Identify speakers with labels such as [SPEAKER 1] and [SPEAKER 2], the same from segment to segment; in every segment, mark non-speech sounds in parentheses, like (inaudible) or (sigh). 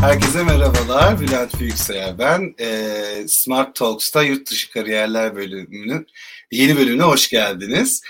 [SPEAKER 1] Herkese merhabalar. Bülent Büyükseyer ben. E, Smart Talks'ta Yurt Dışı Kariyerler bölümünün yeni bölümüne hoş geldiniz.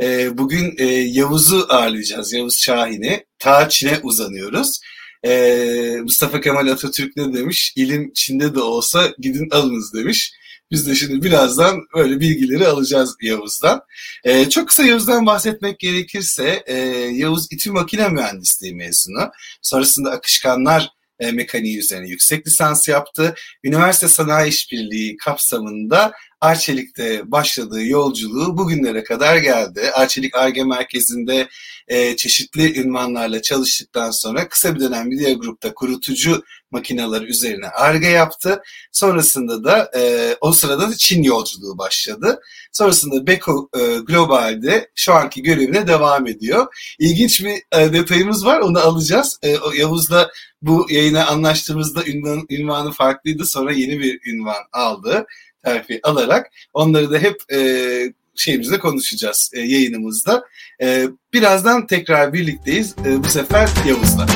[SPEAKER 1] E, bugün e, Yavuz'u ağırlayacağız. Yavuz Şahin'i. Ta Çin'e uzanıyoruz. E, Mustafa Kemal Atatürk ne demiş? İlim Çin'de de olsa gidin alınız demiş. Biz de şimdi birazdan böyle bilgileri alacağız Yavuz'dan. Ee, çok kısa Yavuz'dan bahsetmek gerekirse e, Yavuz İTÜ Makine Mühendisliği mezunu. Sonrasında akışkanlar e, mekaniği üzerine yüksek lisans yaptı. Üniversite Sanayi İşbirliği kapsamında Arçelik'te başladığı yolculuğu bugünlere kadar geldi. Arçelik ARGE merkezinde e, çeşitli ünvanlarla çalıştıktan sonra kısa bir dönem diğer grupta kurutucu makineler üzerine ARGE yaptı. Sonrasında da e, o sırada da Çin yolculuğu başladı. Sonrasında Beko e, Global'de şu anki görevine devam ediyor. İlginç bir e, detayımız var onu alacağız. E, Yavuz'la bu yayına anlaştığımızda ünvan, ünvanı farklıydı. Sonra yeni bir ünvan aldı terfi alarak onları da hep e, şeyimizde konuşacağız e, yayınımızda. E, birazdan tekrar birlikteyiz. E, bu sefer Yavuz'la.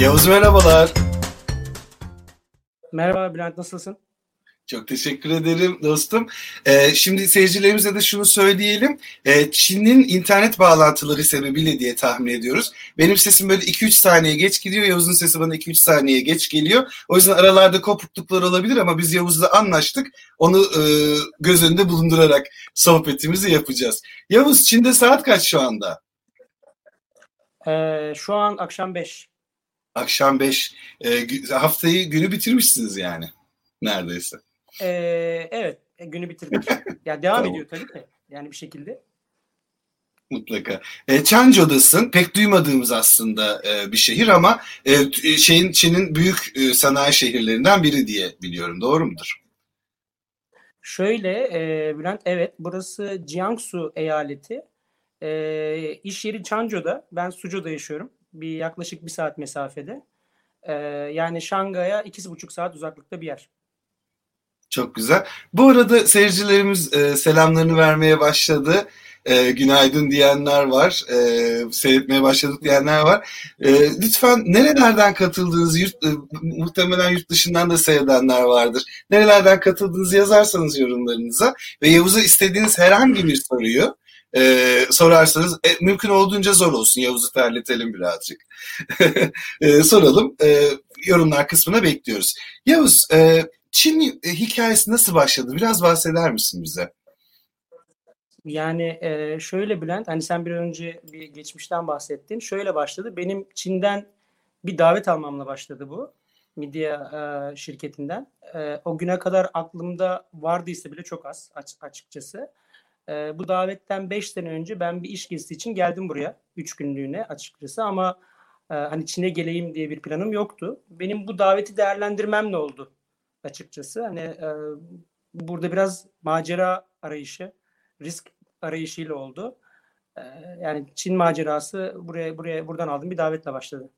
[SPEAKER 1] Yavuz merhabalar.
[SPEAKER 2] Merhaba Bülent nasılsın?
[SPEAKER 1] Çok teşekkür ederim dostum. Ee, şimdi seyircilerimize de şunu söyleyelim. Ee, Çin'in internet bağlantıları sebebiyle diye tahmin ediyoruz. Benim sesim böyle 2-3 saniye geç gidiyor. Yavuz'un sesi bana 2-3 saniye geç geliyor. O yüzden aralarda kopukluklar olabilir ama biz Yavuz'la anlaştık. Onu e, göz önünde bulundurarak sohbetimizi yapacağız. Yavuz Çin'de saat kaç şu anda?
[SPEAKER 2] Ee, şu an akşam 5.
[SPEAKER 1] Akşam 5. Ee, haftayı günü bitirmişsiniz yani neredeyse.
[SPEAKER 2] Ee, evet e, günü bitirdik. (laughs) ya devam tamam. ediyor tabii de yani bir şekilde.
[SPEAKER 1] Mutlaka. E, Çanco'dasın. Pek duymadığımız aslında e, bir şehir ama e, e, şeyin Çin'in büyük e, sanayi şehirlerinden biri diye biliyorum. Doğru mudur?
[SPEAKER 2] Şöyle e, Bülent evet burası Jiangsu eyaleti. E, iş yeri Çanco'da. Ben Sucu'da yaşıyorum. Bir yaklaşık bir saat mesafede. E, yani Şangay'a iki buçuk saat uzaklıkta bir yer.
[SPEAKER 1] Çok güzel. Bu arada seyircilerimiz e, selamlarını vermeye başladı. E, günaydın diyenler var. E, seyretmeye başladık diyenler var. E, lütfen nerelerden katıldığınızı yurt, e, muhtemelen yurt dışından da seyredenler vardır. Nerelerden katıldığınızı yazarsanız yorumlarınıza ve Yavuz'a istediğiniz herhangi bir soruyu e, sorarsanız e, mümkün olduğunca zor olsun. Yavuz'u terletelim birazcık. (laughs) e, soralım. E, yorumlar kısmına bekliyoruz. Yavuz, e, Çin e, hikayesi nasıl başladı? Biraz bahseder misin bize?
[SPEAKER 2] Yani e, şöyle Bülent, hani sen bir önce bir geçmişten bahsettin. Şöyle başladı. Benim Çin'den bir davet almamla başladı bu. Midya e, şirketinden. O güne kadar aklımda vardıysa bile çok az açıkçası. Bu davetten 5 sene önce ben bir iş gezisi için geldim buraya. 3 günlüğüne açıkçası ama hani Çin'e geleyim diye bir planım yoktu. Benim bu daveti değerlendirmem ne oldu açıkçası. Hani e, burada biraz macera arayışı, risk arayışıyla oldu. E, yani Çin macerası buraya buraya buradan aldığım bir davetle başladı.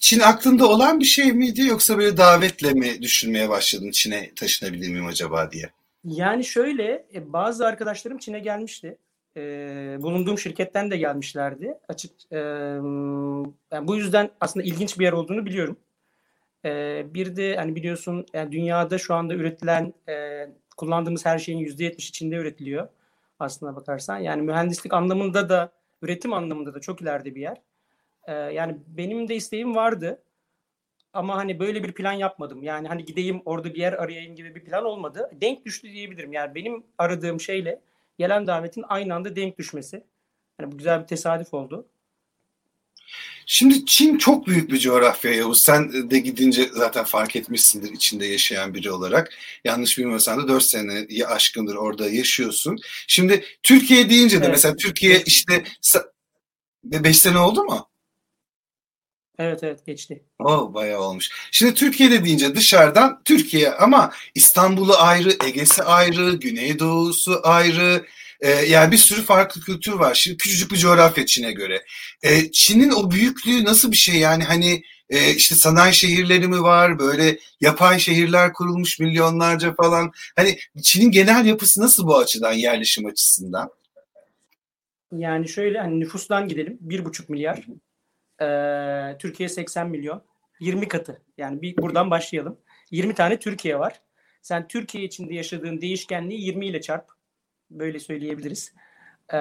[SPEAKER 1] Çin aklında olan bir şey miydi yoksa böyle davetle mi düşünmeye başladın Çin'e taşınabilir miyim acaba diye?
[SPEAKER 2] Yani şöyle e, bazı arkadaşlarım Çin'e gelmişti. E, bulunduğum şirketten de gelmişlerdi. Açık e, yani bu yüzden aslında ilginç bir yer olduğunu biliyorum. E, bir de hani biliyorsun yani dünyada şu anda üretilen e, kullandığımız her şeyin yüzde yetmiş içinde üretiliyor aslına bakarsan. Yani mühendislik anlamında da üretim anlamında da çok ileride bir yer. E, yani benim de isteğim vardı. Ama hani böyle bir plan yapmadım. Yani hani gideyim orada bir yer arayayım gibi bir plan olmadı. Denk düştü diyebilirim. Yani benim aradığım şeyle gelen davetin aynı anda denk düşmesi. Yani bu güzel bir tesadüf oldu.
[SPEAKER 1] Şimdi Çin çok büyük bir coğrafya Yavuz. Sen de gidince zaten fark etmişsindir içinde yaşayan biri olarak. Yanlış bilmiyorsan da 4 seneyi aşkındır orada yaşıyorsun. Şimdi Türkiye deyince de evet. mesela Türkiye işte 5 sene oldu mu?
[SPEAKER 2] Evet evet geçti.
[SPEAKER 1] Oh bayağı olmuş. Şimdi Türkiye'de deyince dışarıdan Türkiye ama İstanbul'u ayrı, Ege'si ayrı, Güneydoğu'su ayrı, e, yani bir sürü farklı kültür var. Şimdi küçücük bir coğrafya Çin'e göre. E, Çin'in o büyüklüğü nasıl bir şey? Yani hani e, işte sanayi şehirleri mi var? Böyle yapay şehirler kurulmuş milyonlarca falan. Hani Çin'in genel yapısı nasıl bu açıdan yerleşim açısından?
[SPEAKER 2] Yani şöyle hani nüfustan gidelim. Bir buçuk milyar. Ee, Türkiye 80 milyon. 20 katı. Yani bir buradan başlayalım. 20 tane Türkiye var. Sen Türkiye içinde yaşadığın değişkenliği 20 ile çarp. Böyle söyleyebiliriz. Ee,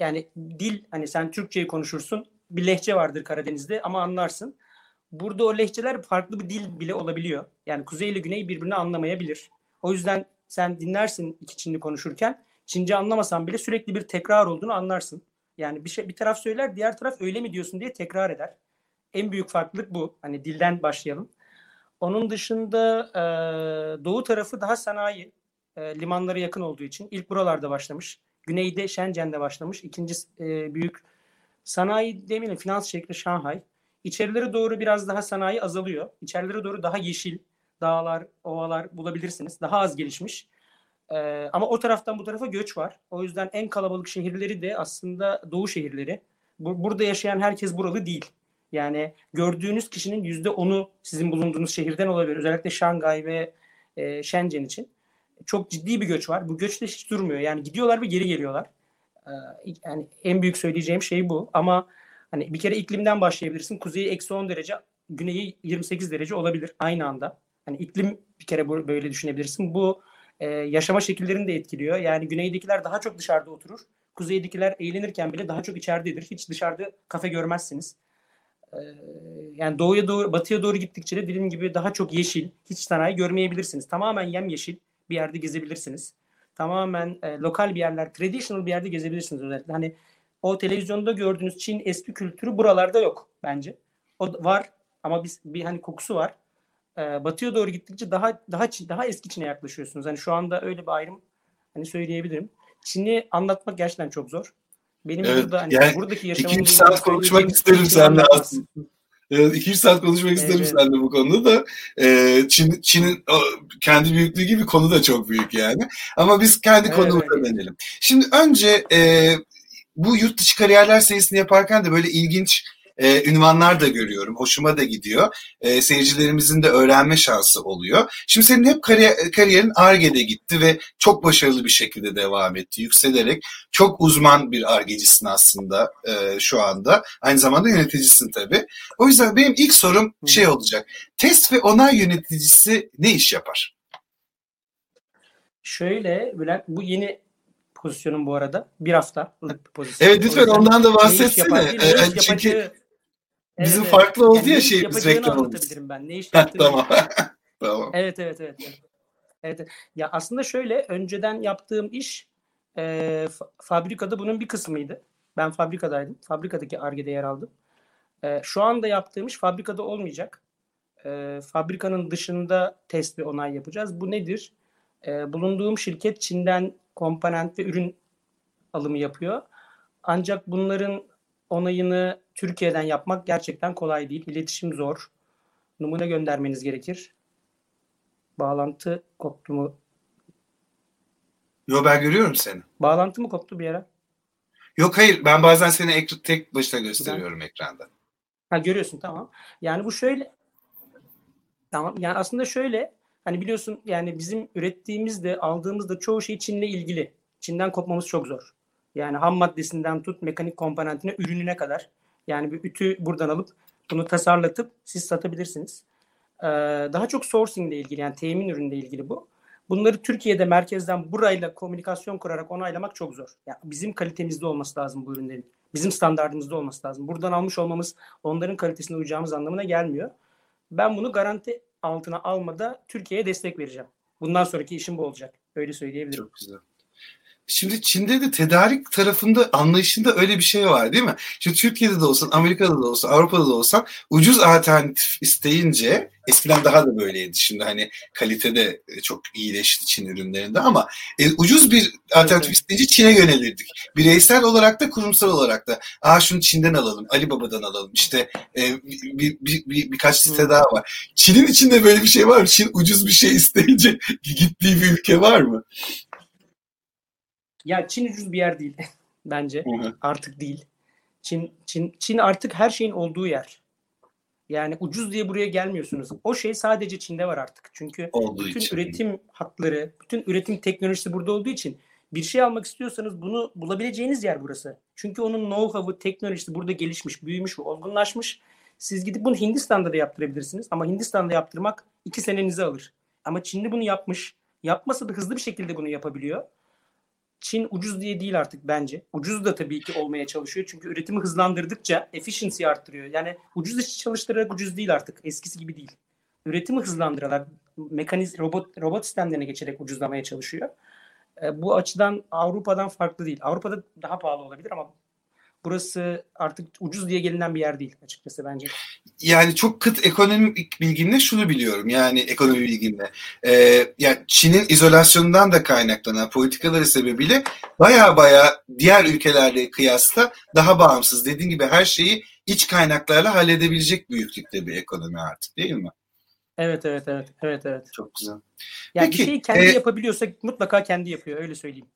[SPEAKER 2] yani dil hani sen Türkçeyi konuşursun. Bir lehçe vardır Karadeniz'de ama anlarsın. Burada o lehçeler farklı bir dil bile olabiliyor. Yani kuzey ile güney birbirini anlamayabilir. O yüzden sen dinlersin iki Çinli konuşurken Çince anlamasan bile sürekli bir tekrar olduğunu anlarsın. Yani bir şey bir taraf söyler, diğer taraf öyle mi diyorsun diye tekrar eder. En büyük farklılık bu. Hani dilden başlayalım. Onun dışında e, doğu tarafı daha sanayi, e, limanlara yakın olduğu için ilk buralarda başlamış. Güneyde Shenzhen'de başlamış. İkinci e, büyük sanayi demeyelim finans şekli Şanghay. İçerilere doğru biraz daha sanayi azalıyor. İçerilere doğru daha yeşil dağlar, ovalar bulabilirsiniz. Daha az gelişmiş. Ee, ama o taraftan bu tarafa göç var. O yüzden en kalabalık şehirleri de aslında doğu şehirleri. Bu, burada yaşayan herkes buralı değil. Yani gördüğünüz kişinin yüzde onu sizin bulunduğunuz şehirden olabilir. Özellikle Şangay ve e, Shenzhen için. Çok ciddi bir göç var. Bu göç de hiç durmuyor. Yani gidiyorlar ve geri geliyorlar. Ee, yani en büyük söyleyeceğim şey bu. Ama hani bir kere iklimden başlayabilirsin. Kuzeyi eksi 10 derece, güneyi 28 derece olabilir aynı anda. Hani iklim bir kere böyle düşünebilirsin. Bu e, yaşama şekillerini de etkiliyor. Yani güneydekiler daha çok dışarıda oturur. Kuzeydekiler eğlenirken bile daha çok içeridedir. Hiç dışarıda kafe görmezsiniz. E, yani doğuya doğru, batıya doğru gittikçe de dediğim gibi daha çok yeşil, hiç sanayi görmeyebilirsiniz. Tamamen yem yeşil bir yerde gezebilirsiniz. Tamamen e, lokal bir yerler, traditional bir yerde gezebilirsiniz özellikle. Hani o televizyonda gördüğünüz Çin eski kültürü buralarda yok bence. O var ama biz bir hani kokusu var e, batıya doğru gittikçe daha daha daha eski Çin'e yaklaşıyorsunuz. Hani şu anda öyle bir ayrım hani söyleyebilirim. Çin'i anlatmak gerçekten çok zor. Benim evet, burada hani yani buradaki
[SPEAKER 1] yaşamım 2 saat konuşmak isterim seninle (laughs) aslında. Evet, 2 saat konuşmak isterim evet. seninle bu konuda da. Ee, Çin, Çin'in kendi büyüklüğü gibi konu da çok büyük yani. Ama biz kendi evet, konumuza dönelim. Şimdi önce e, bu yurt dışı kariyerler serisini yaparken de böyle ilginç e, ünvanlar da görüyorum. Hoşuma da gidiyor. E, seyircilerimizin de öğrenme şansı oluyor. Şimdi senin hep kariyer, kariyerin ARGE'de gitti ve çok başarılı bir şekilde devam etti. Yükselerek çok uzman bir ARGE'cisin aslında e, şu anda. Aynı zamanda yöneticisin tabii. O yüzden benim ilk sorum şey olacak. Test ve onay yöneticisi ne iş yapar?
[SPEAKER 2] Şöyle Bülent bu yeni pozisyonum bu arada. Bir haftalık bir pozisyon.
[SPEAKER 1] Evet lütfen ondan da bahsetsene. Ee, çünkü Bizim evet, farklı oldu yani ya şey biz reklamımız.
[SPEAKER 2] ben. Ne iş tamam. (laughs) tamam. Evet, evet, evet, evet. Evet. Ya aslında şöyle önceden yaptığım iş e, fabrikada bunun bir kısmıydı. Ben fabrikadaydım. Fabrikadaki ARGE'de yer aldım. E, şu anda yaptığım iş fabrikada olmayacak. E, fabrikanın dışında test ve onay yapacağız. Bu nedir? E, bulunduğum şirket Çin'den komponent ve ürün alımı yapıyor. Ancak bunların onayını Türkiye'den yapmak gerçekten kolay değil. İletişim zor. Numune göndermeniz gerekir. Bağlantı koptu mu?
[SPEAKER 1] Yo ben görüyorum seni.
[SPEAKER 2] Bağlantı mı koptu bir yere?
[SPEAKER 1] Yok hayır ben bazen seni ek- tek başına gösteriyorum ben... ekranda.
[SPEAKER 2] Ha görüyorsun tamam. Yani bu şöyle tamam yani aslında şöyle hani biliyorsun yani bizim ürettiğimiz de aldığımız da çoğu şey Çin'le ilgili. Çin'den kopmamız çok zor. Yani ham maddesinden tut mekanik komponentine, ürününe kadar. Yani bir ütü buradan alıp bunu tasarlatıp siz satabilirsiniz. Ee, daha çok sourcing ile ilgili yani temin ürünle ilgili bu. Bunları Türkiye'de merkezden burayla komünikasyon kurarak onaylamak çok zor. Yani bizim kalitemizde olması lazım bu ürünlerin. Bizim standartımızda olması lazım. Buradan almış olmamız onların kalitesine uyacağımız anlamına gelmiyor. Ben bunu garanti altına almada Türkiye'ye destek vereceğim. Bundan sonraki işim bu olacak. Öyle söyleyebilirim.
[SPEAKER 1] Çok güzel. Şimdi Çin'de de tedarik tarafında anlayışında öyle bir şey var değil mi? Şimdi Türkiye'de de olsan, Amerika'da da olsan, Avrupa'da da olsan ucuz alternatif isteyince eskiden daha da böyleydi. Şimdi hani kalitede çok iyileşti Çin ürünlerinde ama e, ucuz bir alternatif isteyince Çin'e yönelirdik. Bireysel olarak da kurumsal olarak da. Aa şunu Çin'den alalım, Ali Baba'dan alalım. İşte e, bir, bir, bir, bir, birkaç site daha var. Çin'in içinde böyle bir şey var mı? Çin ucuz bir şey isteyince gittiği bir ülke var mı?
[SPEAKER 2] Ya Çin ucuz bir yer değil (laughs) bence. Hı hı. Artık değil. Çin Çin Çin artık her şeyin olduğu yer. Yani ucuz diye buraya gelmiyorsunuz. O şey sadece Çin'de var artık. Çünkü Olduğu bütün için. üretim hatları, bütün üretim teknolojisi burada olduğu için Bir şey almak istiyorsanız bunu bulabileceğiniz yer burası. Çünkü onun know-how'ı, teknolojisi burada gelişmiş, büyümüş ve olgunlaşmış. Siz gidip bunu Hindistan'da da yaptırabilirsiniz. Ama Hindistan'da yaptırmak iki senenizi alır. Ama Çinli bunu yapmış. Yapmasa da hızlı bir şekilde bunu yapabiliyor. Çin ucuz diye değil artık bence. Ucuz da tabii ki olmaya çalışıyor. Çünkü üretimi hızlandırdıkça efficiency arttırıyor. Yani ucuz iş çalıştırarak ucuz değil artık. Eskisi gibi değil. Üretimi hızlandırarak mekaniz robot robot sistemlerine geçerek ucuzlamaya çalışıyor. E, bu açıdan Avrupa'dan farklı değil. Avrupa'da daha pahalı olabilir ama burası artık ucuz diye gelinen bir yer değil açıkçası bence.
[SPEAKER 1] Yani çok kıt ekonomik bilgimle şunu biliyorum. Yani ekonomi bilgimle. Ee, yani Çin'in izolasyonundan da kaynaklanan politikaları sebebiyle baya baya diğer ülkelerle kıyasla daha bağımsız. Dediğim gibi her şeyi iç kaynaklarla halledebilecek büyüklükte bir ekonomi artık değil mi?
[SPEAKER 2] Evet evet evet evet evet.
[SPEAKER 1] Çok güzel.
[SPEAKER 2] Yani Peki, bir şeyi kendi e, yapabiliyorsa mutlaka kendi yapıyor öyle söyleyeyim.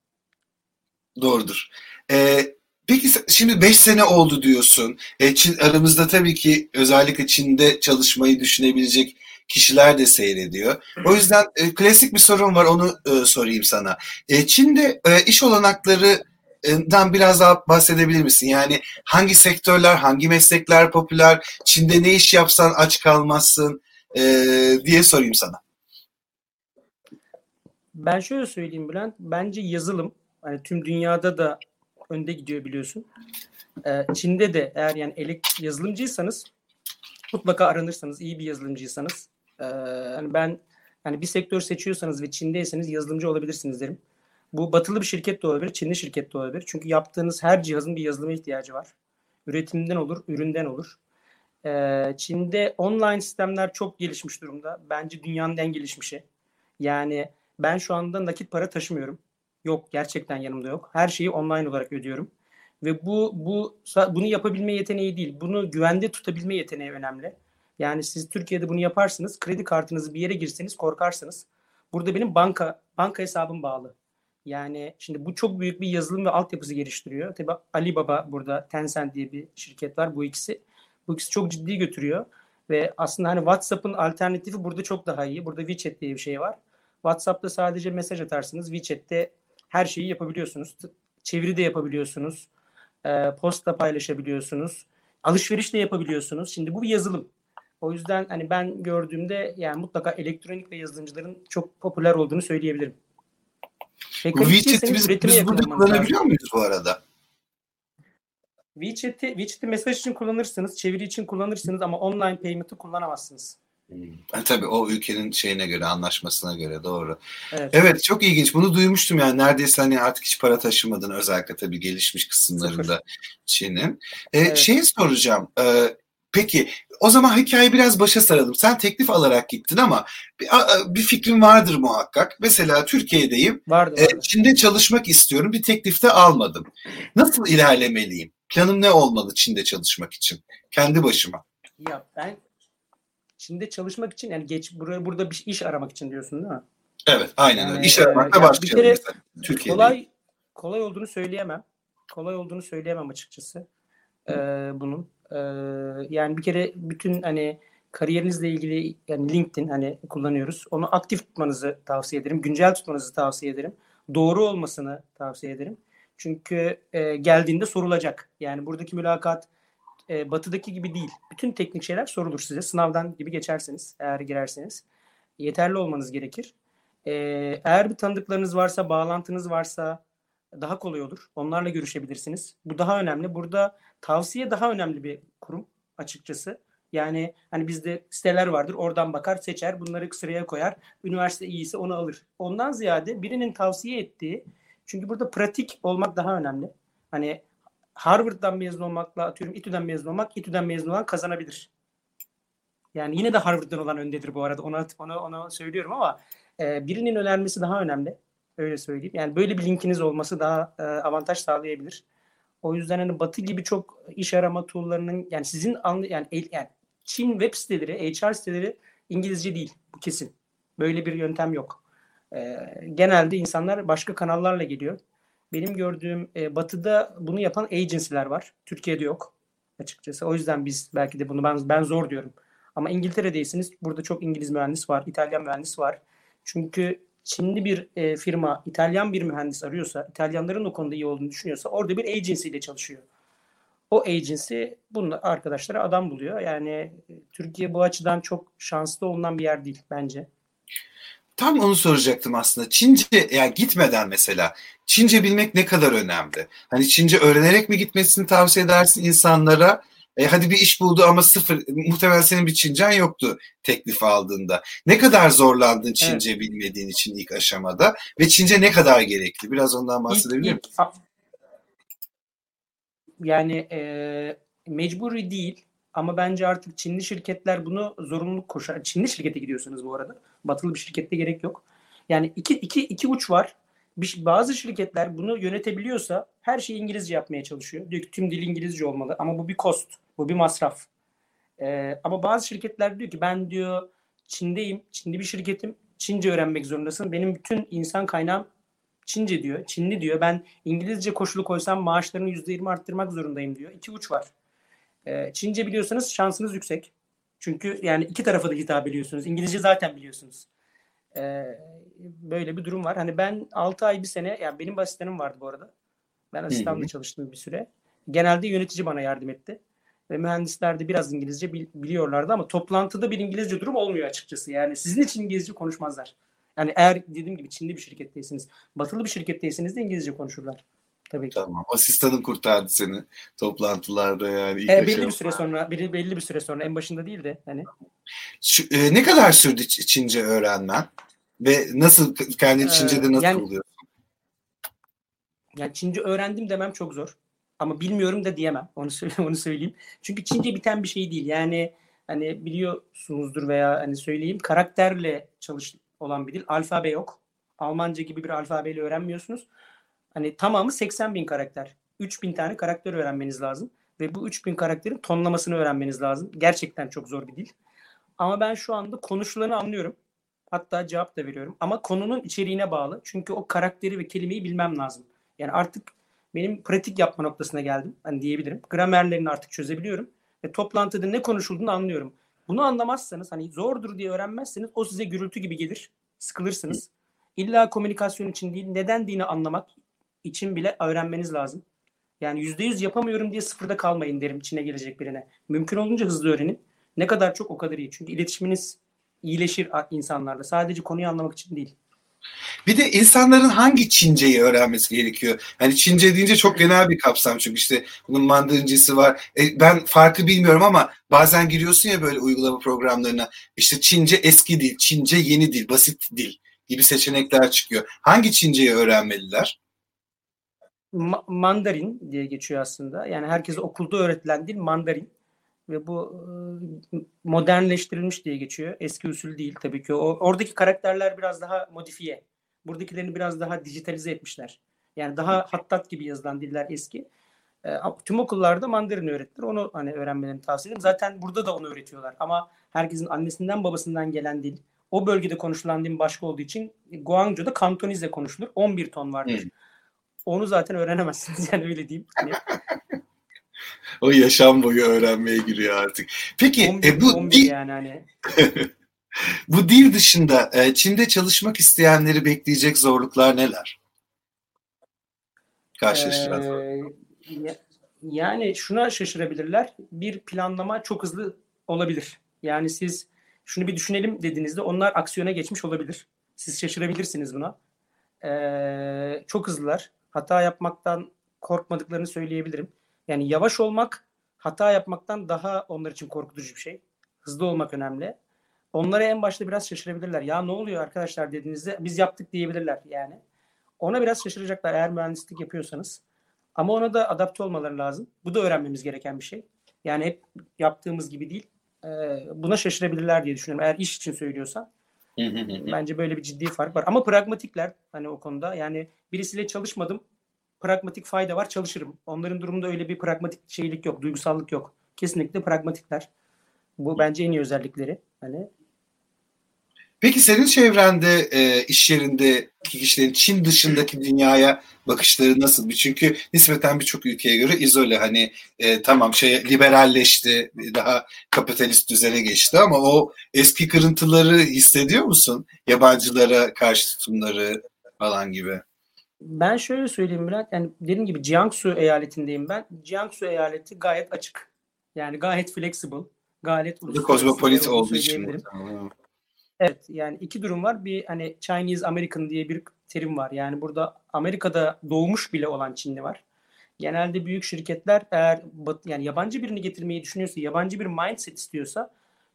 [SPEAKER 1] Doğrudur. Ee, Peki şimdi 5 sene oldu diyorsun. E, Çin, aramızda tabii ki özellikle Çin'de çalışmayı düşünebilecek kişiler de seyrediyor. O yüzden e, klasik bir sorun var onu e, sorayım sana. E, Çin'de e, iş olanaklarından biraz daha bahsedebilir misin? Yani hangi sektörler, hangi meslekler popüler? Çin'de ne iş yapsan aç kalmazsın e, diye sorayım sana.
[SPEAKER 2] Ben şöyle söyleyeyim Bülent. Bence yazılım hani tüm dünyada da önde gidiyor biliyorsun. Ee, Çin'de de eğer yani elek yazılımcıysanız mutlaka aranırsanız iyi bir yazılımcıysanız e, hani ben yani bir sektör seçiyorsanız ve Çin'deyseniz yazılımcı olabilirsiniz derim. Bu batılı bir şirket de olabilir, Çinli şirket de olabilir. Çünkü yaptığınız her cihazın bir yazılıma ihtiyacı var. Üretimden olur, üründen olur. Ee, Çin'de online sistemler çok gelişmiş durumda. Bence dünyanın en gelişmişi. Yani ben şu anda nakit para taşımıyorum. Yok gerçekten yanımda yok. Her şeyi online olarak ödüyorum. Ve bu bu bunu yapabilme yeteneği değil. Bunu güvende tutabilme yeteneği önemli. Yani siz Türkiye'de bunu yaparsınız. Kredi kartınızı bir yere girseniz korkarsınız. Burada benim banka banka hesabım bağlı. Yani şimdi bu çok büyük bir yazılım ve altyapısı geliştiriyor. Tabi Alibaba burada Tencent diye bir şirket var. Bu ikisi bu ikisi çok ciddi götürüyor. Ve aslında hani WhatsApp'ın alternatifi burada çok daha iyi. Burada WeChat diye bir şey var. WhatsApp'ta sadece mesaj atarsınız. WeChat'te her şeyi yapabiliyorsunuz. Çeviri de yapabiliyorsunuz. E, posta paylaşabiliyorsunuz. Alışveriş de yapabiliyorsunuz. Şimdi bu bir yazılım. O yüzden hani ben gördüğümde yani mutlaka elektronik ve yazılımcıların çok popüler olduğunu söyleyebilirim.
[SPEAKER 1] WeChat'i biz, biz burada kullanabiliyor muyuz bu arada?
[SPEAKER 2] WeChat'i WeChat'i mesaj için kullanırsınız, çeviri için kullanırsınız ama online payment'ı kullanamazsınız.
[SPEAKER 1] Hmm. tabii o ülkenin şeyine göre, anlaşmasına göre doğru. Evet. evet çok ilginç. Bunu duymuştum yani neredeyse hani artık hiç para taşımadın özellikle tabii gelişmiş kısımlarında Çin'in. Ee, evet. Şeyi soracağım. E, peki o zaman hikayeyi biraz başa saralım. Sen teklif alarak gittin ama bir, bir fikrin vardır muhakkak. Mesela Türkiye'deyim. Vardı, vardı. E, Çin'de çalışmak istiyorum. Bir teklifte almadım. Nasıl ilerlemeliyim? Planım ne olmalı Çin'de çalışmak için? Kendi başıma.
[SPEAKER 2] Ya ben Çin'de çalışmak için yani geç buraya burada bir iş aramak için diyorsun değil mi?
[SPEAKER 1] Evet, aynen yani, öyle. İş aramakla e, başlayalım mesela.
[SPEAKER 2] Türkiye'de. Kolay kolay olduğunu söyleyemem. Kolay olduğunu söyleyemem açıkçası. Ee, bunun. Ee, yani bir kere bütün hani kariyerinizle ilgili yani LinkedIn hani kullanıyoruz. Onu aktif tutmanızı tavsiye ederim. Güncel tutmanızı tavsiye ederim. Doğru olmasını tavsiye ederim. Çünkü e, geldiğinde sorulacak. Yani buradaki mülakat e, batıdaki gibi değil. Bütün teknik şeyler sorulur size. Sınavdan gibi geçerseniz eğer girerseniz. Yeterli olmanız gerekir. E, eğer bir tanıdıklarınız varsa, bağlantınız varsa daha kolay olur. Onlarla görüşebilirsiniz. Bu daha önemli. Burada tavsiye daha önemli bir kurum açıkçası. Yani hani bizde siteler vardır. Oradan bakar, seçer, bunları sıraya koyar. Üniversite iyiyse onu alır. Ondan ziyade birinin tavsiye ettiği çünkü burada pratik olmak daha önemli. Hani Harvard'dan mezun olmakla atıyorum İTÜ'den mezun olmak, İTÜ'den mezun olan kazanabilir. Yani yine de Harvard'dan olan öndedir bu arada. Ona ona ona söylüyorum ama e, birinin önermesi daha önemli. Öyle söyleyeyim. Yani böyle bir linkiniz olması daha e, avantaj sağlayabilir. O yüzden hani Batı gibi çok iş arama tool'larının yani sizin anlı yani, el, yani Çin web siteleri, HR siteleri İngilizce değil. Bu kesin. Böyle bir yöntem yok. E, genelde insanlar başka kanallarla geliyor. Benim gördüğüm e, batıda bunu yapan agency'ler var. Türkiye'de yok açıkçası. O yüzden biz belki de bunu ben, ben zor diyorum. Ama İngiltere'deyseniz burada çok İngiliz mühendis var, İtalyan mühendis var. Çünkü Çinli bir e, firma İtalyan bir mühendis arıyorsa, İtalyanların o konuda iyi olduğunu düşünüyorsa orada bir agency ile çalışıyor. O agency bunun arkadaşlara adam buluyor. Yani e, Türkiye bu açıdan çok şanslı olunan bir yer değil bence.
[SPEAKER 1] Tam onu soracaktım aslında. Çince yani gitmeden mesela Çince bilmek ne kadar önemli? Hani Çince öğrenerek mi gitmesini tavsiye edersin insanlara? E, hadi bir iş buldu ama sıfır. Muhtemelen senin bir Çincen yoktu teklif aldığında. Ne kadar zorlandın Çince evet. bilmediğin için ilk aşamada ve Çince ne kadar gerekli? Biraz ondan bahsedebilir misin?
[SPEAKER 2] Yani e, mecburi değil ama bence artık Çinli şirketler bunu zorunluluk koşar. Çinli şirkete gidiyorsunuz bu arada. Batılı bir şirkette gerek yok. Yani iki, iki, iki uç var. Bazı şirketler bunu yönetebiliyorsa her şeyi İngilizce yapmaya çalışıyor. Diyor ki tüm dil İngilizce olmalı ama bu bir cost. Bu bir masraf. Ee, ama bazı şirketler diyor ki ben diyor Çin'deyim. Çinli bir şirketim. Çince öğrenmek zorundasın. Benim bütün insan kaynağım Çince diyor. Çinli diyor. Ben İngilizce koşulu koysam maaşlarını %20 arttırmak zorundayım diyor. İki uç var. Ee, Çince biliyorsanız şansınız yüksek. Çünkü yani iki tarafa da hitap ediyorsunuz. İngilizce zaten biliyorsunuz. Ee, böyle bir durum var. Hani ben 6 ay bir sene, yani benim asistanım vardı bu arada. Ben asistanla çalıştım bir süre. Genelde yönetici bana yardım etti. Ve mühendisler de biraz İngilizce biliyorlardı ama toplantıda bir İngilizce durum olmuyor açıkçası. Yani sizin için İngilizce konuşmazlar. Yani eğer dediğim gibi Çinli bir şirketteyseniz, batılı bir şirketteyseniz de İngilizce konuşurlar. Tabii ki.
[SPEAKER 1] Tamam. Asistanın kurtardı seni toplantılarda yani.
[SPEAKER 2] Ilk e, belli bir süre sonra, belli, belli bir süre sonra en başında değil de hani.
[SPEAKER 1] Şu, e, ne kadar sürdü Çince öğrenmen? Ve nasıl kendi ee, Çince'de nasıl yani, oluyorsun?
[SPEAKER 2] Yani Çince öğrendim demem çok zor. Ama bilmiyorum da diyemem. Onu söyleyeyim, onu söyleyeyim. Çünkü Çince biten bir şey değil. Yani hani biliyorsunuzdur veya hani söyleyeyim karakterle çalış olan bir dil. Alfabe yok. Almanca gibi bir alfabeyle öğrenmiyorsunuz. Hani tamamı 80 bin karakter. 3 bin tane karakter öğrenmeniz lazım. Ve bu 3 bin karakterin tonlamasını öğrenmeniz lazım. Gerçekten çok zor bir dil. Ama ben şu anda konuşulanı anlıyorum. Hatta cevap da veriyorum. Ama konunun içeriğine bağlı. Çünkü o karakteri ve kelimeyi bilmem lazım. Yani artık benim pratik yapma noktasına geldim. Hani diyebilirim. Gramerlerini artık çözebiliyorum. Ve toplantıda ne konuşulduğunu anlıyorum. Bunu anlamazsanız hani zordur diye öğrenmezseniz o size gürültü gibi gelir. Sıkılırsınız. İlla komünikasyon için değil, neden dini anlamak için bile öğrenmeniz lazım. Yani yüzde yüz yapamıyorum diye sıfırda kalmayın derim içine gelecek birine. Mümkün olunca hızlı öğrenin. Ne kadar çok o kadar iyi. Çünkü iletişiminiz iyileşir insanlarla. Sadece konuyu anlamak için değil.
[SPEAKER 1] Bir de insanların hangi Çinceyi öğrenmesi gerekiyor? Hani Çince deyince çok genel bir kapsam çünkü işte bunun mandarincesi var. E, ben farkı bilmiyorum ama bazen giriyorsun ya böyle uygulama programlarına işte Çince eski dil, Çince yeni dil, basit dil gibi seçenekler çıkıyor. Hangi Çinceyi öğrenmeliler?
[SPEAKER 2] Ma- Mandarin diye geçiyor aslında. Yani herkese okulda öğretilen dil Mandarin ve bu modernleştirilmiş diye geçiyor. Eski usul değil tabii ki. O, oradaki karakterler biraz daha modifiye. Buradakilerini biraz daha dijitalize etmişler. Yani daha hattat gibi yazılan diller eski. E, tüm okullarda Mandarin öğretilir. Onu hani öğrenmelerini tavsiye ederim. Zaten burada da onu öğretiyorlar. Ama herkesin annesinden babasından gelen dil, o bölgede konuşulan dil başka olduğu için Guangzhou'da Kantonizle konuşulur. 11 ton vardır. Hmm. Onu zaten öğrenemezsiniz (laughs) yani öyle diyeyim. Hani
[SPEAKER 1] o yaşam boyu öğrenmeye giriyor artık. Peki 11, e, bu dil yani hani. (laughs) bu dil dışında e, Çin'de çalışmak isteyenleri bekleyecek zorluklar neler? Karşılaşacağız.
[SPEAKER 2] Ee, yani şuna şaşırabilirler. Bir planlama çok hızlı olabilir. Yani siz şunu bir düşünelim dediğinizde onlar aksiyona geçmiş olabilir. Siz şaşırabilirsiniz buna. Ee, çok hızlılar. Hata yapmaktan korkmadıklarını söyleyebilirim. Yani yavaş olmak hata yapmaktan daha onlar için korkutucu bir şey. Hızlı olmak önemli. Onlara en başta biraz şaşırabilirler. Ya ne oluyor arkadaşlar dediğinizde biz yaptık diyebilirler yani. Ona biraz şaşıracaklar eğer mühendislik yapıyorsanız. Ama ona da adapte olmaları lazım. Bu da öğrenmemiz gereken bir şey. Yani hep yaptığımız gibi değil. Buna şaşırabilirler diye düşünüyorum. Eğer iş için söylüyorsan. Bence böyle bir ciddi fark var. Ama pragmatikler hani o konuda. Yani birisiyle çalışmadım pragmatik fayda var çalışırım. Onların durumunda öyle bir pragmatik şeylik yok, duygusallık yok. Kesinlikle pragmatikler. Bu bence en iyi özellikleri. Hani
[SPEAKER 1] Peki senin çevrende, e, iş yerindeki kişilerin Çin dışındaki dünyaya bakışları nasıl? Çünkü nispeten birçok ülkeye göre izole. Hani e, tamam şey liberalleşti, daha kapitalist düzene geçti ama o eski kırıntıları hissediyor musun? Yabancılara karşı tutumları falan gibi.
[SPEAKER 2] Ben şöyle söyleyeyim Bülent. Yani dediğim gibi Jiangsu eyaletindeyim ben. Jiangsu eyaleti gayet açık. Yani gayet flexible. Gayet
[SPEAKER 1] kozmopolit olduğu için.
[SPEAKER 2] Evet yani iki durum var. Bir hani Chinese American diye bir terim var. Yani burada Amerika'da doğmuş bile olan Çinli var. Genelde büyük şirketler eğer yani yabancı birini getirmeyi düşünüyorsa, yabancı bir mindset istiyorsa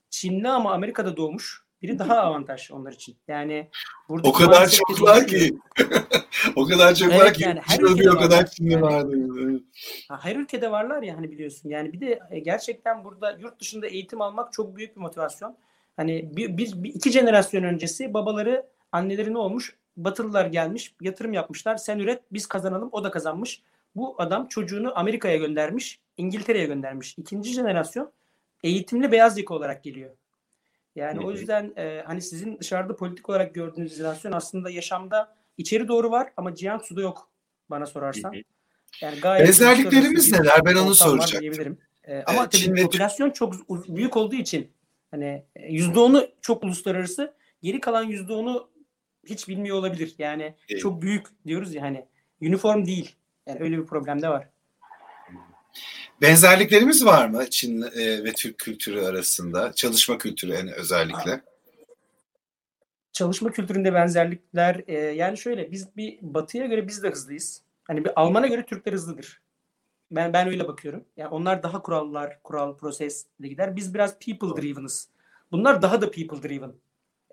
[SPEAKER 2] Çinli ama Amerika'da doğmuş biri daha avantajlı onlar için. Yani
[SPEAKER 1] burada o kadar çoklar ki. (laughs) o kadar çoklar evet, ki. Yani her ülkede o kadar Çinli yani, vardı.
[SPEAKER 2] Her ülkede varlar ya hani biliyorsun. Yani bir de e, gerçekten burada yurt dışında eğitim almak çok büyük bir motivasyon. Hani bir, bir, bir iki jenerasyon öncesi babaları anneleri ne olmuş? Batılılar gelmiş, yatırım yapmışlar. Sen üret, biz kazanalım. O da kazanmış. Bu adam çocuğunu Amerika'ya göndermiş, İngiltere'ye göndermiş. İkinci jenerasyon eğitimli beyaz yaka olarak geliyor. Yani Hı-hı. o yüzden e, hani sizin dışarıda politik olarak gördüğünüz jenerasyon aslında yaşamda içeri doğru var ama Jiangsu'da yok bana sorarsan.
[SPEAKER 1] Yani gayet Benzerliklerimiz neler? Ben onu soracaktım. Diyebilirim.
[SPEAKER 2] E, ama evet, tabii popülasyon çok büyük olduğu için Hani e, yüzde onu çok uluslararası. Geri kalan yüzde onu hiç bilmiyor olabilir. Yani evet. çok büyük diyoruz ya hani uniform değil. Yani öyle bir problem de var.
[SPEAKER 1] Benzerliklerimiz var mı Çin e, ve Türk kültürü arasında? Çalışma kültürü yani özellikle.
[SPEAKER 2] Çalışma kültüründe benzerlikler e, yani şöyle biz bir batıya göre biz de hızlıyız. Hani bir Alman'a göre Türkler hızlıdır. Ben ben öyle bakıyorum. Yani onlar daha kurallar, kural, prosesle gider. Biz biraz people driven'ız. Bunlar daha da people driven.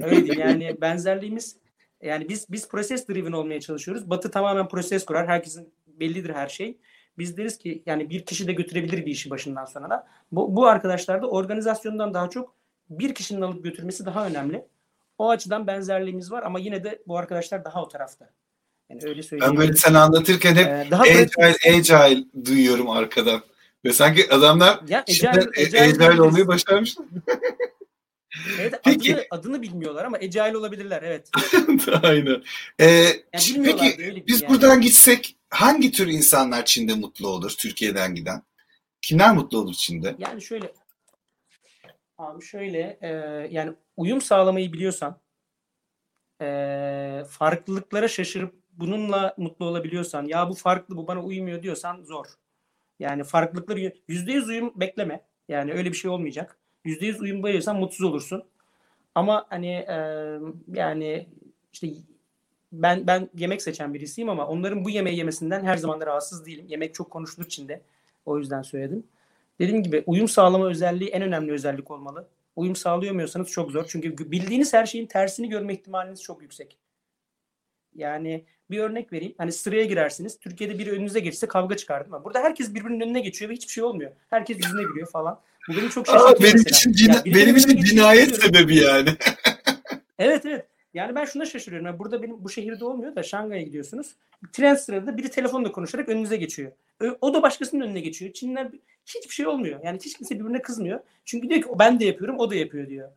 [SPEAKER 2] Öyle değil. Yani (laughs) benzerliğimiz yani biz biz proses driven olmaya çalışıyoruz. Batı tamamen proses kurar. Herkesin bellidir her şey. Biz deriz ki yani bir kişi de götürebilir bir işi başından sonuna. Bu, bu arkadaşlar da organizasyondan daha çok bir kişinin alıp götürmesi daha önemli. O açıdan benzerliğimiz var ama yine de bu arkadaşlar daha o tarafta.
[SPEAKER 1] Yani öyle söyleyeyim. Ben böyle sen anlatırken hep ee, daha agile, pratik... agile duyuyorum arkadan. Ve sanki adamlar ya, agile, agile, agile olmayı başarmışlar.
[SPEAKER 2] Evet Peki. Adını, adını bilmiyorlar ama agile olabilirler evet. (laughs)
[SPEAKER 1] Aynen. Ee, yani peki biz yani. buradan gitsek hangi tür insanlar Çin'de mutlu olur Türkiye'den giden? Kimler mutlu olur Çin'de?
[SPEAKER 2] Yani şöyle abi şöyle e, yani uyum sağlamayı biliyorsan e, farklılıklara şaşırıp bununla mutlu olabiliyorsan ya bu farklı bu bana uymuyor diyorsan zor. Yani farklılıkları yüzde yüz uyum bekleme. Yani öyle bir şey olmayacak. yüzde yüz uyum bayılırsan mutsuz olursun. Ama hani e, yani işte ben ben yemek seçen birisiyim ama onların bu yemeği yemesinden her zaman rahatsız değilim. Yemek çok konuşulur Çin'de. O yüzden söyledim. Dediğim gibi uyum sağlama özelliği en önemli özellik olmalı. Uyum sağlayamıyorsanız çok zor. Çünkü bildiğiniz her şeyin tersini görme ihtimaliniz çok yüksek. Yani bir örnek vereyim. Hani sıraya girersiniz. Türkiye'de biri önünüze geçse kavga çıkar değil mi? Burada herkes birbirinin önüne geçiyor ve hiçbir şey olmuyor. Herkes yüzüne gülüyor falan. Bu beni çok şaşırtıyor
[SPEAKER 1] benim mesela. Için cina- yani benim için cinayet sebebi yani. (laughs)
[SPEAKER 2] evet evet. Yani ben şuna şaşırıyorum. Yani burada benim bu şehirde olmuyor da Şangay'a gidiyorsunuz. Tren sırada biri telefonla konuşarak önünüze geçiyor. O da başkasının önüne geçiyor. Çinler hiçbir şey olmuyor. Yani hiç kimse birbirine kızmıyor. Çünkü diyor ki ben de yapıyorum, o da yapıyor diyor.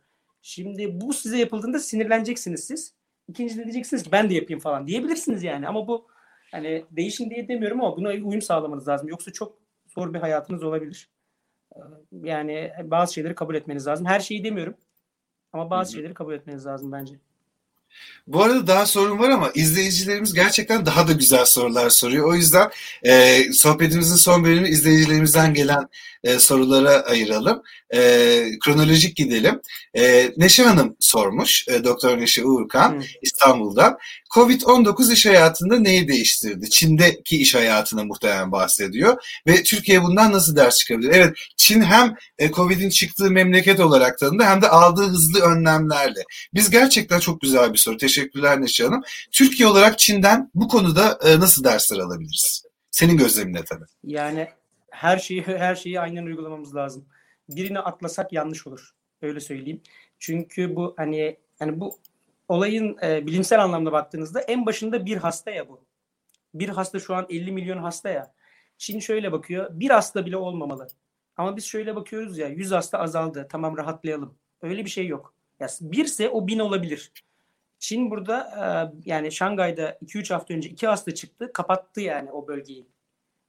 [SPEAKER 2] Şimdi bu size yapıldığında sinirleneceksiniz siz. İkincide diyeceksiniz ki ben de yapayım falan diyebilirsiniz yani. Ama bu hani değişin diye demiyorum ama buna uyum sağlamanız lazım. Yoksa çok zor bir hayatınız olabilir. Ee, yani bazı şeyleri kabul etmeniz lazım. Her şeyi demiyorum. Ama bazı Hı-hı. şeyleri kabul etmeniz lazım bence.
[SPEAKER 1] Bu arada daha sorun var ama izleyicilerimiz gerçekten daha da güzel sorular soruyor. O yüzden e, sohbetimizin son bölümü izleyicilerimizden gelen e, sorulara ayıralım. E, kronolojik gidelim. E, Neşe Hanım sormuş, e, Doktor Neşe Uğurkan hmm. İstanbul'dan. Covid-19 iş hayatında neyi değiştirdi? Çin'deki iş hayatına muhtemelen bahsediyor. Ve Türkiye bundan nasıl ders çıkabilir? Evet, Çin hem e, Covid'in çıktığı memleket olarak tanındı hem de aldığı hızlı önlemlerle. Biz gerçekten çok güzel bir soru. Teşekkürler Neşe Hanım. Türkiye olarak Çin'den bu konuda e, nasıl dersler alabiliriz? Senin gözleminle tabii.
[SPEAKER 2] Yani her şeyi her şeyi aynen uygulamamız lazım. Birini atlasak yanlış olur. Öyle söyleyeyim. Çünkü bu hani hani bu olayın e, bilimsel anlamda baktığınızda en başında bir hasta ya bu. Bir hasta şu an 50 milyon hasta ya. Çin şöyle bakıyor. Bir hasta bile olmamalı. Ama biz şöyle bakıyoruz ya 100 hasta azaldı. Tamam rahatlayalım. Öyle bir şey yok. Ya birse o bin olabilir. Çin burada yani Şangay'da 2-3 hafta önce 2 hasta çıktı. Kapattı yani o bölgeyi.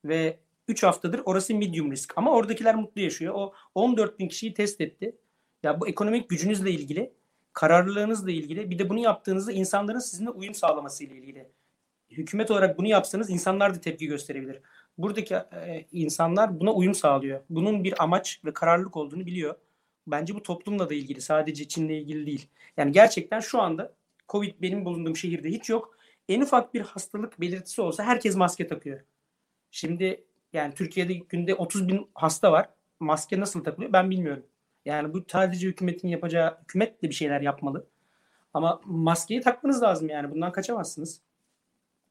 [SPEAKER 2] Ve 3 haftadır orası medium risk. Ama oradakiler mutlu yaşıyor. O 14 bin kişiyi test etti. Ya bu ekonomik gücünüzle ilgili, kararlılığınızla ilgili, bir de bunu yaptığınızda insanların sizinle uyum sağlaması ile ilgili. Hükümet olarak bunu yapsanız insanlar da tepki gösterebilir. Buradaki insanlar buna uyum sağlıyor. Bunun bir amaç ve kararlılık olduğunu biliyor. Bence bu toplumla da ilgili, sadece Çin'le ilgili değil. Yani gerçekten şu anda Covid benim bulunduğum şehirde hiç yok. En ufak bir hastalık belirtisi olsa herkes maske takıyor. Şimdi yani Türkiye'de günde 30 bin hasta var. Maske nasıl takılıyor ben bilmiyorum. Yani bu sadece hükümetin yapacağı, hükümet de bir şeyler yapmalı. Ama maskeyi takmanız lazım yani. Bundan kaçamazsınız.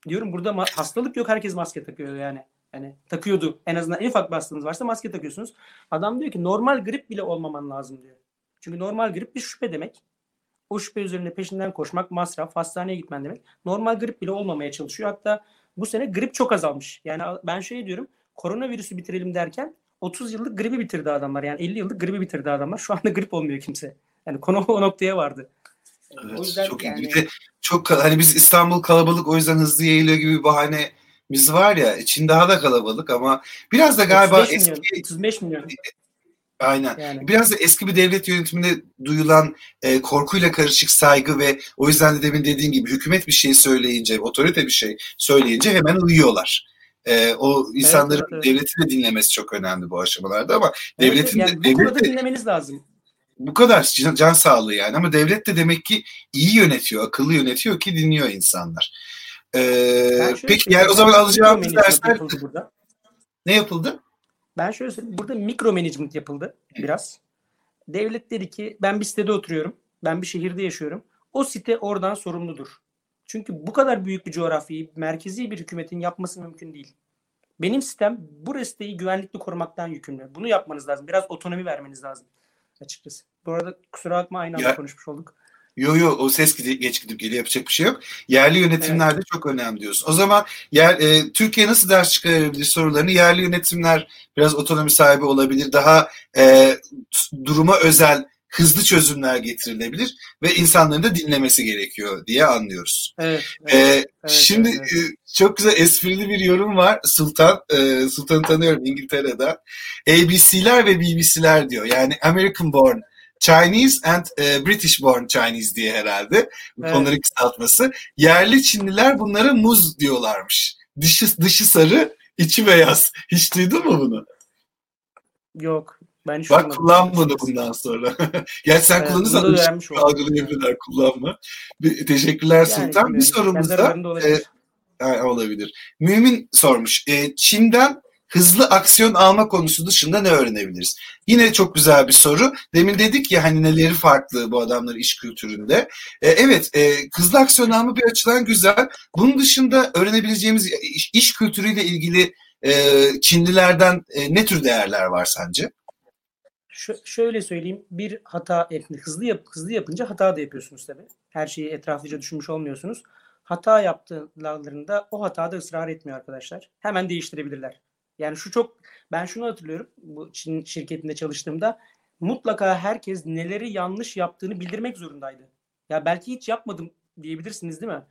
[SPEAKER 2] Diyorum burada hastalık yok. Herkes maske takıyor yani. Yani takıyordu. En azından en ufak bir hastalığınız varsa maske takıyorsunuz. Adam diyor ki normal grip bile olmaman lazım diyor. Çünkü normal grip bir şüphe demek. O şüphe üzerine peşinden koşmak, masraf, hastaneye gitmen demek. Normal grip bile olmamaya çalışıyor. Hatta bu sene grip çok azalmış. Yani ben şey diyorum koronavirüsü bitirelim derken 30 yıllık gribi bitirdi adamlar. Yani 50 yıllık gribi bitirdi adamlar. Şu anda grip olmuyor kimse. Yani konu o noktaya vardı.
[SPEAKER 1] Evet, o yüzden çok yani... iyi. çok hani biz İstanbul kalabalık o yüzden hızlı yayılıyor gibi bir bahane biz var ya Çin daha da kalabalık ama biraz da galiba
[SPEAKER 2] 35 milyon, eski 35 milyon.
[SPEAKER 1] Aynen. Yani. Biraz da eski bir devlet yönetiminde duyulan e, korkuyla karışık saygı ve o yüzden de demin dediğin gibi hükümet bir şey söyleyince, otorite bir şey söyleyince hemen uyuyorlar. E, o insanların evet, evet, devleti de dinlemesi çok önemli bu aşamalarda ama evet, devletin
[SPEAKER 2] yani de, devlet de, dinlemeniz lazım.
[SPEAKER 1] Bu kadar can, can sağlığı yani ama devlet de demek ki iyi yönetiyor, akıllı yönetiyor ki dinliyor insanlar. Ee, peki yani o zaman alacağımız dersler ne yapıldı?
[SPEAKER 2] Ben şöyle söyleyeyim. Burada mikro management yapıldı biraz. Devlet dedi ki ben bir sitede oturuyorum. Ben bir şehirde yaşıyorum. O site oradan sorumludur. Çünkü bu kadar büyük bir coğrafyayı merkezi bir hükümetin yapması mümkün değil. Benim sistem bu siteyi güvenlikli korumaktan yükümlü. Bunu yapmanız lazım. Biraz otonomi vermeniz lazım açıkçası. Bu arada kusura bakma aynı anda ya, konuşmuş olduk.
[SPEAKER 1] Yo yo o ses gidip, geç gidip geliyor yapacak bir şey yok. Yerli yönetimlerde evet. çok önemli diyorsun. O zaman yer, e, Türkiye nasıl ders çıkarabilir sorularını yerli yönetimler biraz otonomi sahibi olabilir. Daha e, duruma özel hızlı çözümler getirilebilir ve insanların da dinlemesi gerekiyor diye anlıyoruz.
[SPEAKER 2] Evet.
[SPEAKER 1] evet, ee, evet şimdi evet, evet. çok güzel esprili bir yorum var Sultan. E, Sultan'ı tanıyorum İngiltere'de. ABC'ler ve BBC'ler diyor. Yani American born Chinese and e, British born Chinese diye herhalde. Evet. Onların kısaltması. Yerli Çinliler bunlara muz diyorlarmış. Dışı, dışı sarı, içi beyaz. Hiç duydun mu bunu?
[SPEAKER 2] Yok. Ben hiç
[SPEAKER 1] Bak kullanma da bundan sonra. (laughs) Gerçi sen evet, kullanırsan algılayabilirler kullanma. Bir, teşekkürler yani, Sultan. Bir sorumuz da. E, olabilir. Mümin sormuş. E, Çin'den hızlı aksiyon alma konusu dışında ne öğrenebiliriz? Yine çok güzel bir soru. Demin dedik ya hani neleri farklı bu adamların iş kültüründe. E, evet e, hızlı aksiyon alma bir açıdan güzel. Bunun dışında öğrenebileceğimiz iş, iş kültürüyle ilgili e, Çinlilerden e, ne tür değerler var sence?
[SPEAKER 2] Ş- şöyle söyleyeyim. Bir hata hızlı yap hızlı yapınca hata da yapıyorsunuz tabii. Her şeyi etraflıca düşünmüş olmuyorsunuz. Hata yaptıklarında o hatada ısrar etmiyor arkadaşlar. Hemen değiştirebilirler. Yani şu çok ben şunu hatırlıyorum bu Çin şirketinde çalıştığımda mutlaka herkes neleri yanlış yaptığını bildirmek zorundaydı. Ya belki hiç yapmadım diyebilirsiniz değil mi?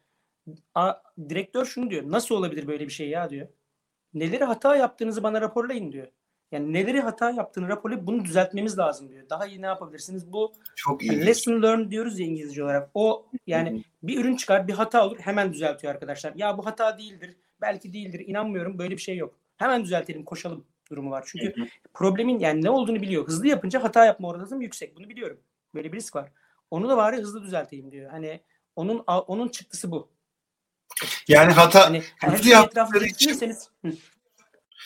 [SPEAKER 2] A, direktör şunu diyor. Nasıl olabilir böyle bir şey ya diyor. Neleri hata yaptığınızı bana raporlayın diyor. Yani neleri hata yaptığını raporlayıp bunu düzeltmemiz lazım diyor. Daha iyi ne yapabilirsiniz? Bu
[SPEAKER 1] çok iyi.
[SPEAKER 2] lesson learn diyoruz ya İngilizce olarak. O yani bir ürün çıkar bir hata olur hemen düzeltiyor arkadaşlar. Ya bu hata değildir. Belki değildir. İnanmıyorum böyle bir şey yok. Hemen düzeltelim, koşalım durumu var. Çünkü hı hı. problemin yani ne olduğunu biliyor. Hızlı yapınca hata yapma oranım yüksek. Bunu biliyorum. Böyle bir risk var. Onu da bari hızlı düzelteyim diyor. Hani onun onun çıktısı bu.
[SPEAKER 1] Yani hata hani, hızlı yaptıkları için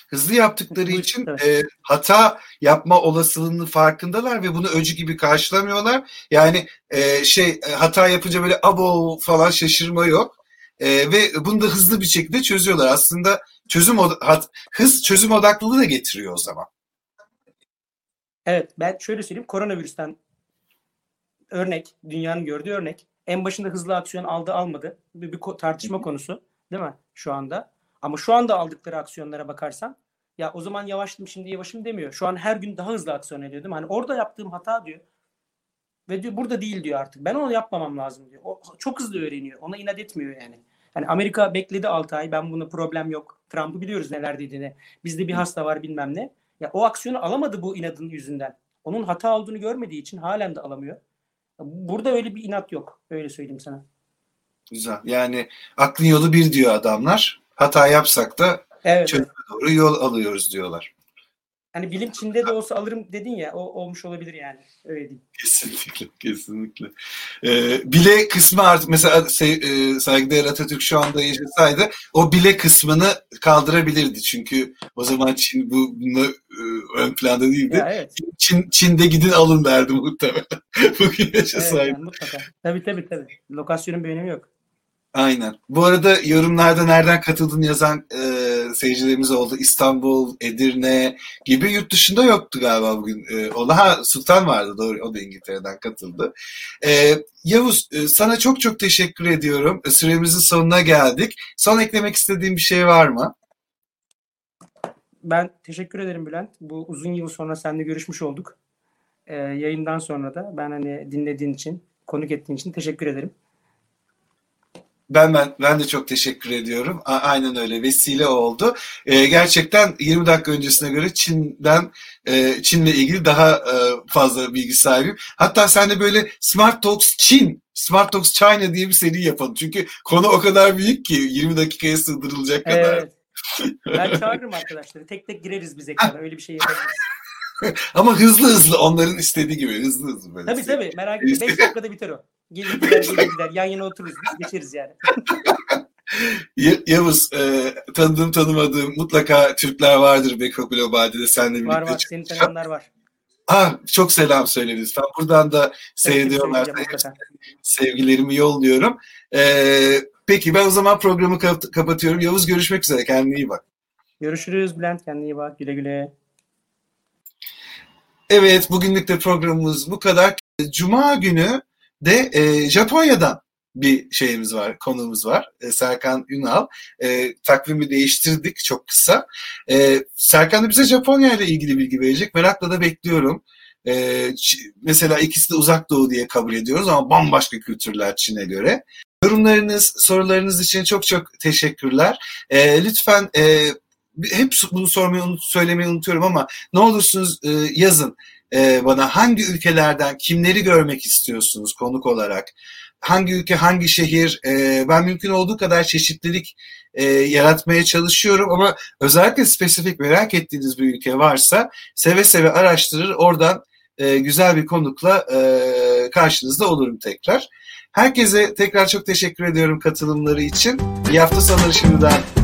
[SPEAKER 1] hızlı yaptıkları için e, hata yapma olasılığının farkındalar ve bunu öcü gibi karşılamıyorlar. Yani e, şey e, hata yapınca böyle abo falan şaşırma yok. E, ve bunu da hızlı bir şekilde çözüyorlar. Aslında çözüm hız çözüm odaklılığı da getiriyor o zaman.
[SPEAKER 2] Evet ben şöyle söyleyeyim koronavirüsten örnek dünyanın gördüğü örnek en başında hızlı aksiyon aldı almadı bir, bir tartışma konusu değil mi şu anda ama şu anda aldıkları aksiyonlara bakarsan ya o zaman yavaştım şimdi yavaşım demiyor. Şu an her gün daha hızlı aksiyon ediyor değil mi? Hani orada yaptığım hata diyor. ve diyor burada değil diyor artık. Ben onu yapmamam lazım diyor. O çok hızlı öğreniyor. Ona inat etmiyor yani. Yani Amerika bekledi 6 ay. Ben buna problem yok. Trump'ı biliyoruz neler dediğini. Bizde bir hasta var bilmem ne. Ya o aksiyonu alamadı bu inadın yüzünden. Onun hata olduğunu görmediği için halen de alamıyor. Burada öyle bir inat yok. Öyle söyleyeyim sana.
[SPEAKER 1] Güzel. Yani aklın yolu bir diyor adamlar. Hata yapsak da evet. çözüme doğru yol alıyoruz diyorlar.
[SPEAKER 2] Hani bilim Çin'de de olsa alırım dedin ya o olmuş olabilir yani. Öyle diyeyim.
[SPEAKER 1] Kesinlikle, kesinlikle. Ee, bile kısmı artık mesela se, e, saygıdeğer Atatürk şu anda yaşasaydı o bile kısmını kaldırabilirdi. Çünkü o zaman Çin bu bunu e, ön planda değildi. Ya, evet. Çin, Çin'de gidin alın derdi muhtemelen. (laughs) Bugün yaşasaydı. Evet, yani
[SPEAKER 2] mutlaka. Tabii tabii tabii. Lokasyonun bir önemi yok.
[SPEAKER 1] Aynen. Bu arada yorumlarda nereden katıldın yazan e, seyircilerimiz oldu. İstanbul, Edirne gibi yurt dışında yoktu galiba bugün. E, o ha Sultan vardı doğru. O da İngiltere'den katıldı. E, Yavuz e, sana çok çok teşekkür ediyorum. E, süremizin sonuna geldik. Son eklemek istediğin bir şey var mı?
[SPEAKER 2] Ben teşekkür ederim Bülent. Bu uzun yıl sonra seninle görüşmüş olduk. E, yayından sonra da ben hani dinlediğin için, konuk ettiğin için teşekkür ederim.
[SPEAKER 1] Ben, ben ben de çok teşekkür ediyorum. A- aynen öyle vesile oldu. Ee, gerçekten 20 dakika öncesine göre Çin'den e, Çin'le ilgili daha e, fazla bilgi sahibiyim. Hatta sen de böyle Smart Talks Çin, Smart Talks China diye bir seri yapalım. Çünkü konu o kadar büyük ki 20 dakikaya sığdırılacak kadar. Evet.
[SPEAKER 2] Ben çağırırım arkadaşları. Tek tek gireriz biz ekrana. Öyle bir şey yapabiliriz. (laughs) (laughs)
[SPEAKER 1] Ama hızlı hızlı onların istediği gibi hızlı hızlı.
[SPEAKER 2] Böyle tabii tabii merak etme. 5 dakikada biter o. Gelir (laughs) gider gelir gider. Yan yana otururuz geçeriz yani. (laughs)
[SPEAKER 1] Yavuz, e, tanıdığım tanımadığım mutlaka Türkler vardır Beko Global'de de seninle birlikte.
[SPEAKER 2] Var var, senin tanıyanlar var.
[SPEAKER 1] Ha, çok selam söyle lütfen. Buradan da seyrediyorlar. Sevgilerimi yolluyorum. Ee, peki ben o zaman programı kapatıyorum. Yavuz görüşmek üzere. Kendine iyi bak.
[SPEAKER 2] Görüşürüz Bülent. Kendine iyi bak. Güle güle.
[SPEAKER 1] Evet bugünlük de programımız bu kadar. Cuma günü de e, Japonya'dan bir şeyimiz var, konumuz var. E, Serkan Ünal. E, takvimi değiştirdik çok kısa. E, Serkan da bize Japonya ile ilgili bilgi verecek. Merakla da bekliyorum. E, mesela ikisi de uzak doğu diye kabul ediyoruz ama bambaşka kültürler Çin'e göre. Yorumlarınız, sorularınız için çok çok teşekkürler. E, lütfen e, hep bunu sormayı unut, söylemeyi unutuyorum ama ne olursunuz e, yazın e, bana hangi ülkelerden kimleri görmek istiyorsunuz konuk olarak? Hangi ülke, hangi şehir? E, ben mümkün olduğu kadar çeşitlilik e, yaratmaya çalışıyorum ama özellikle spesifik merak ettiğiniz bir ülke varsa seve seve araştırır oradan e, güzel bir konukla e, karşınızda olurum tekrar. Herkese tekrar çok teşekkür ediyorum katılımları için. İyi hafta sonları şimdiden.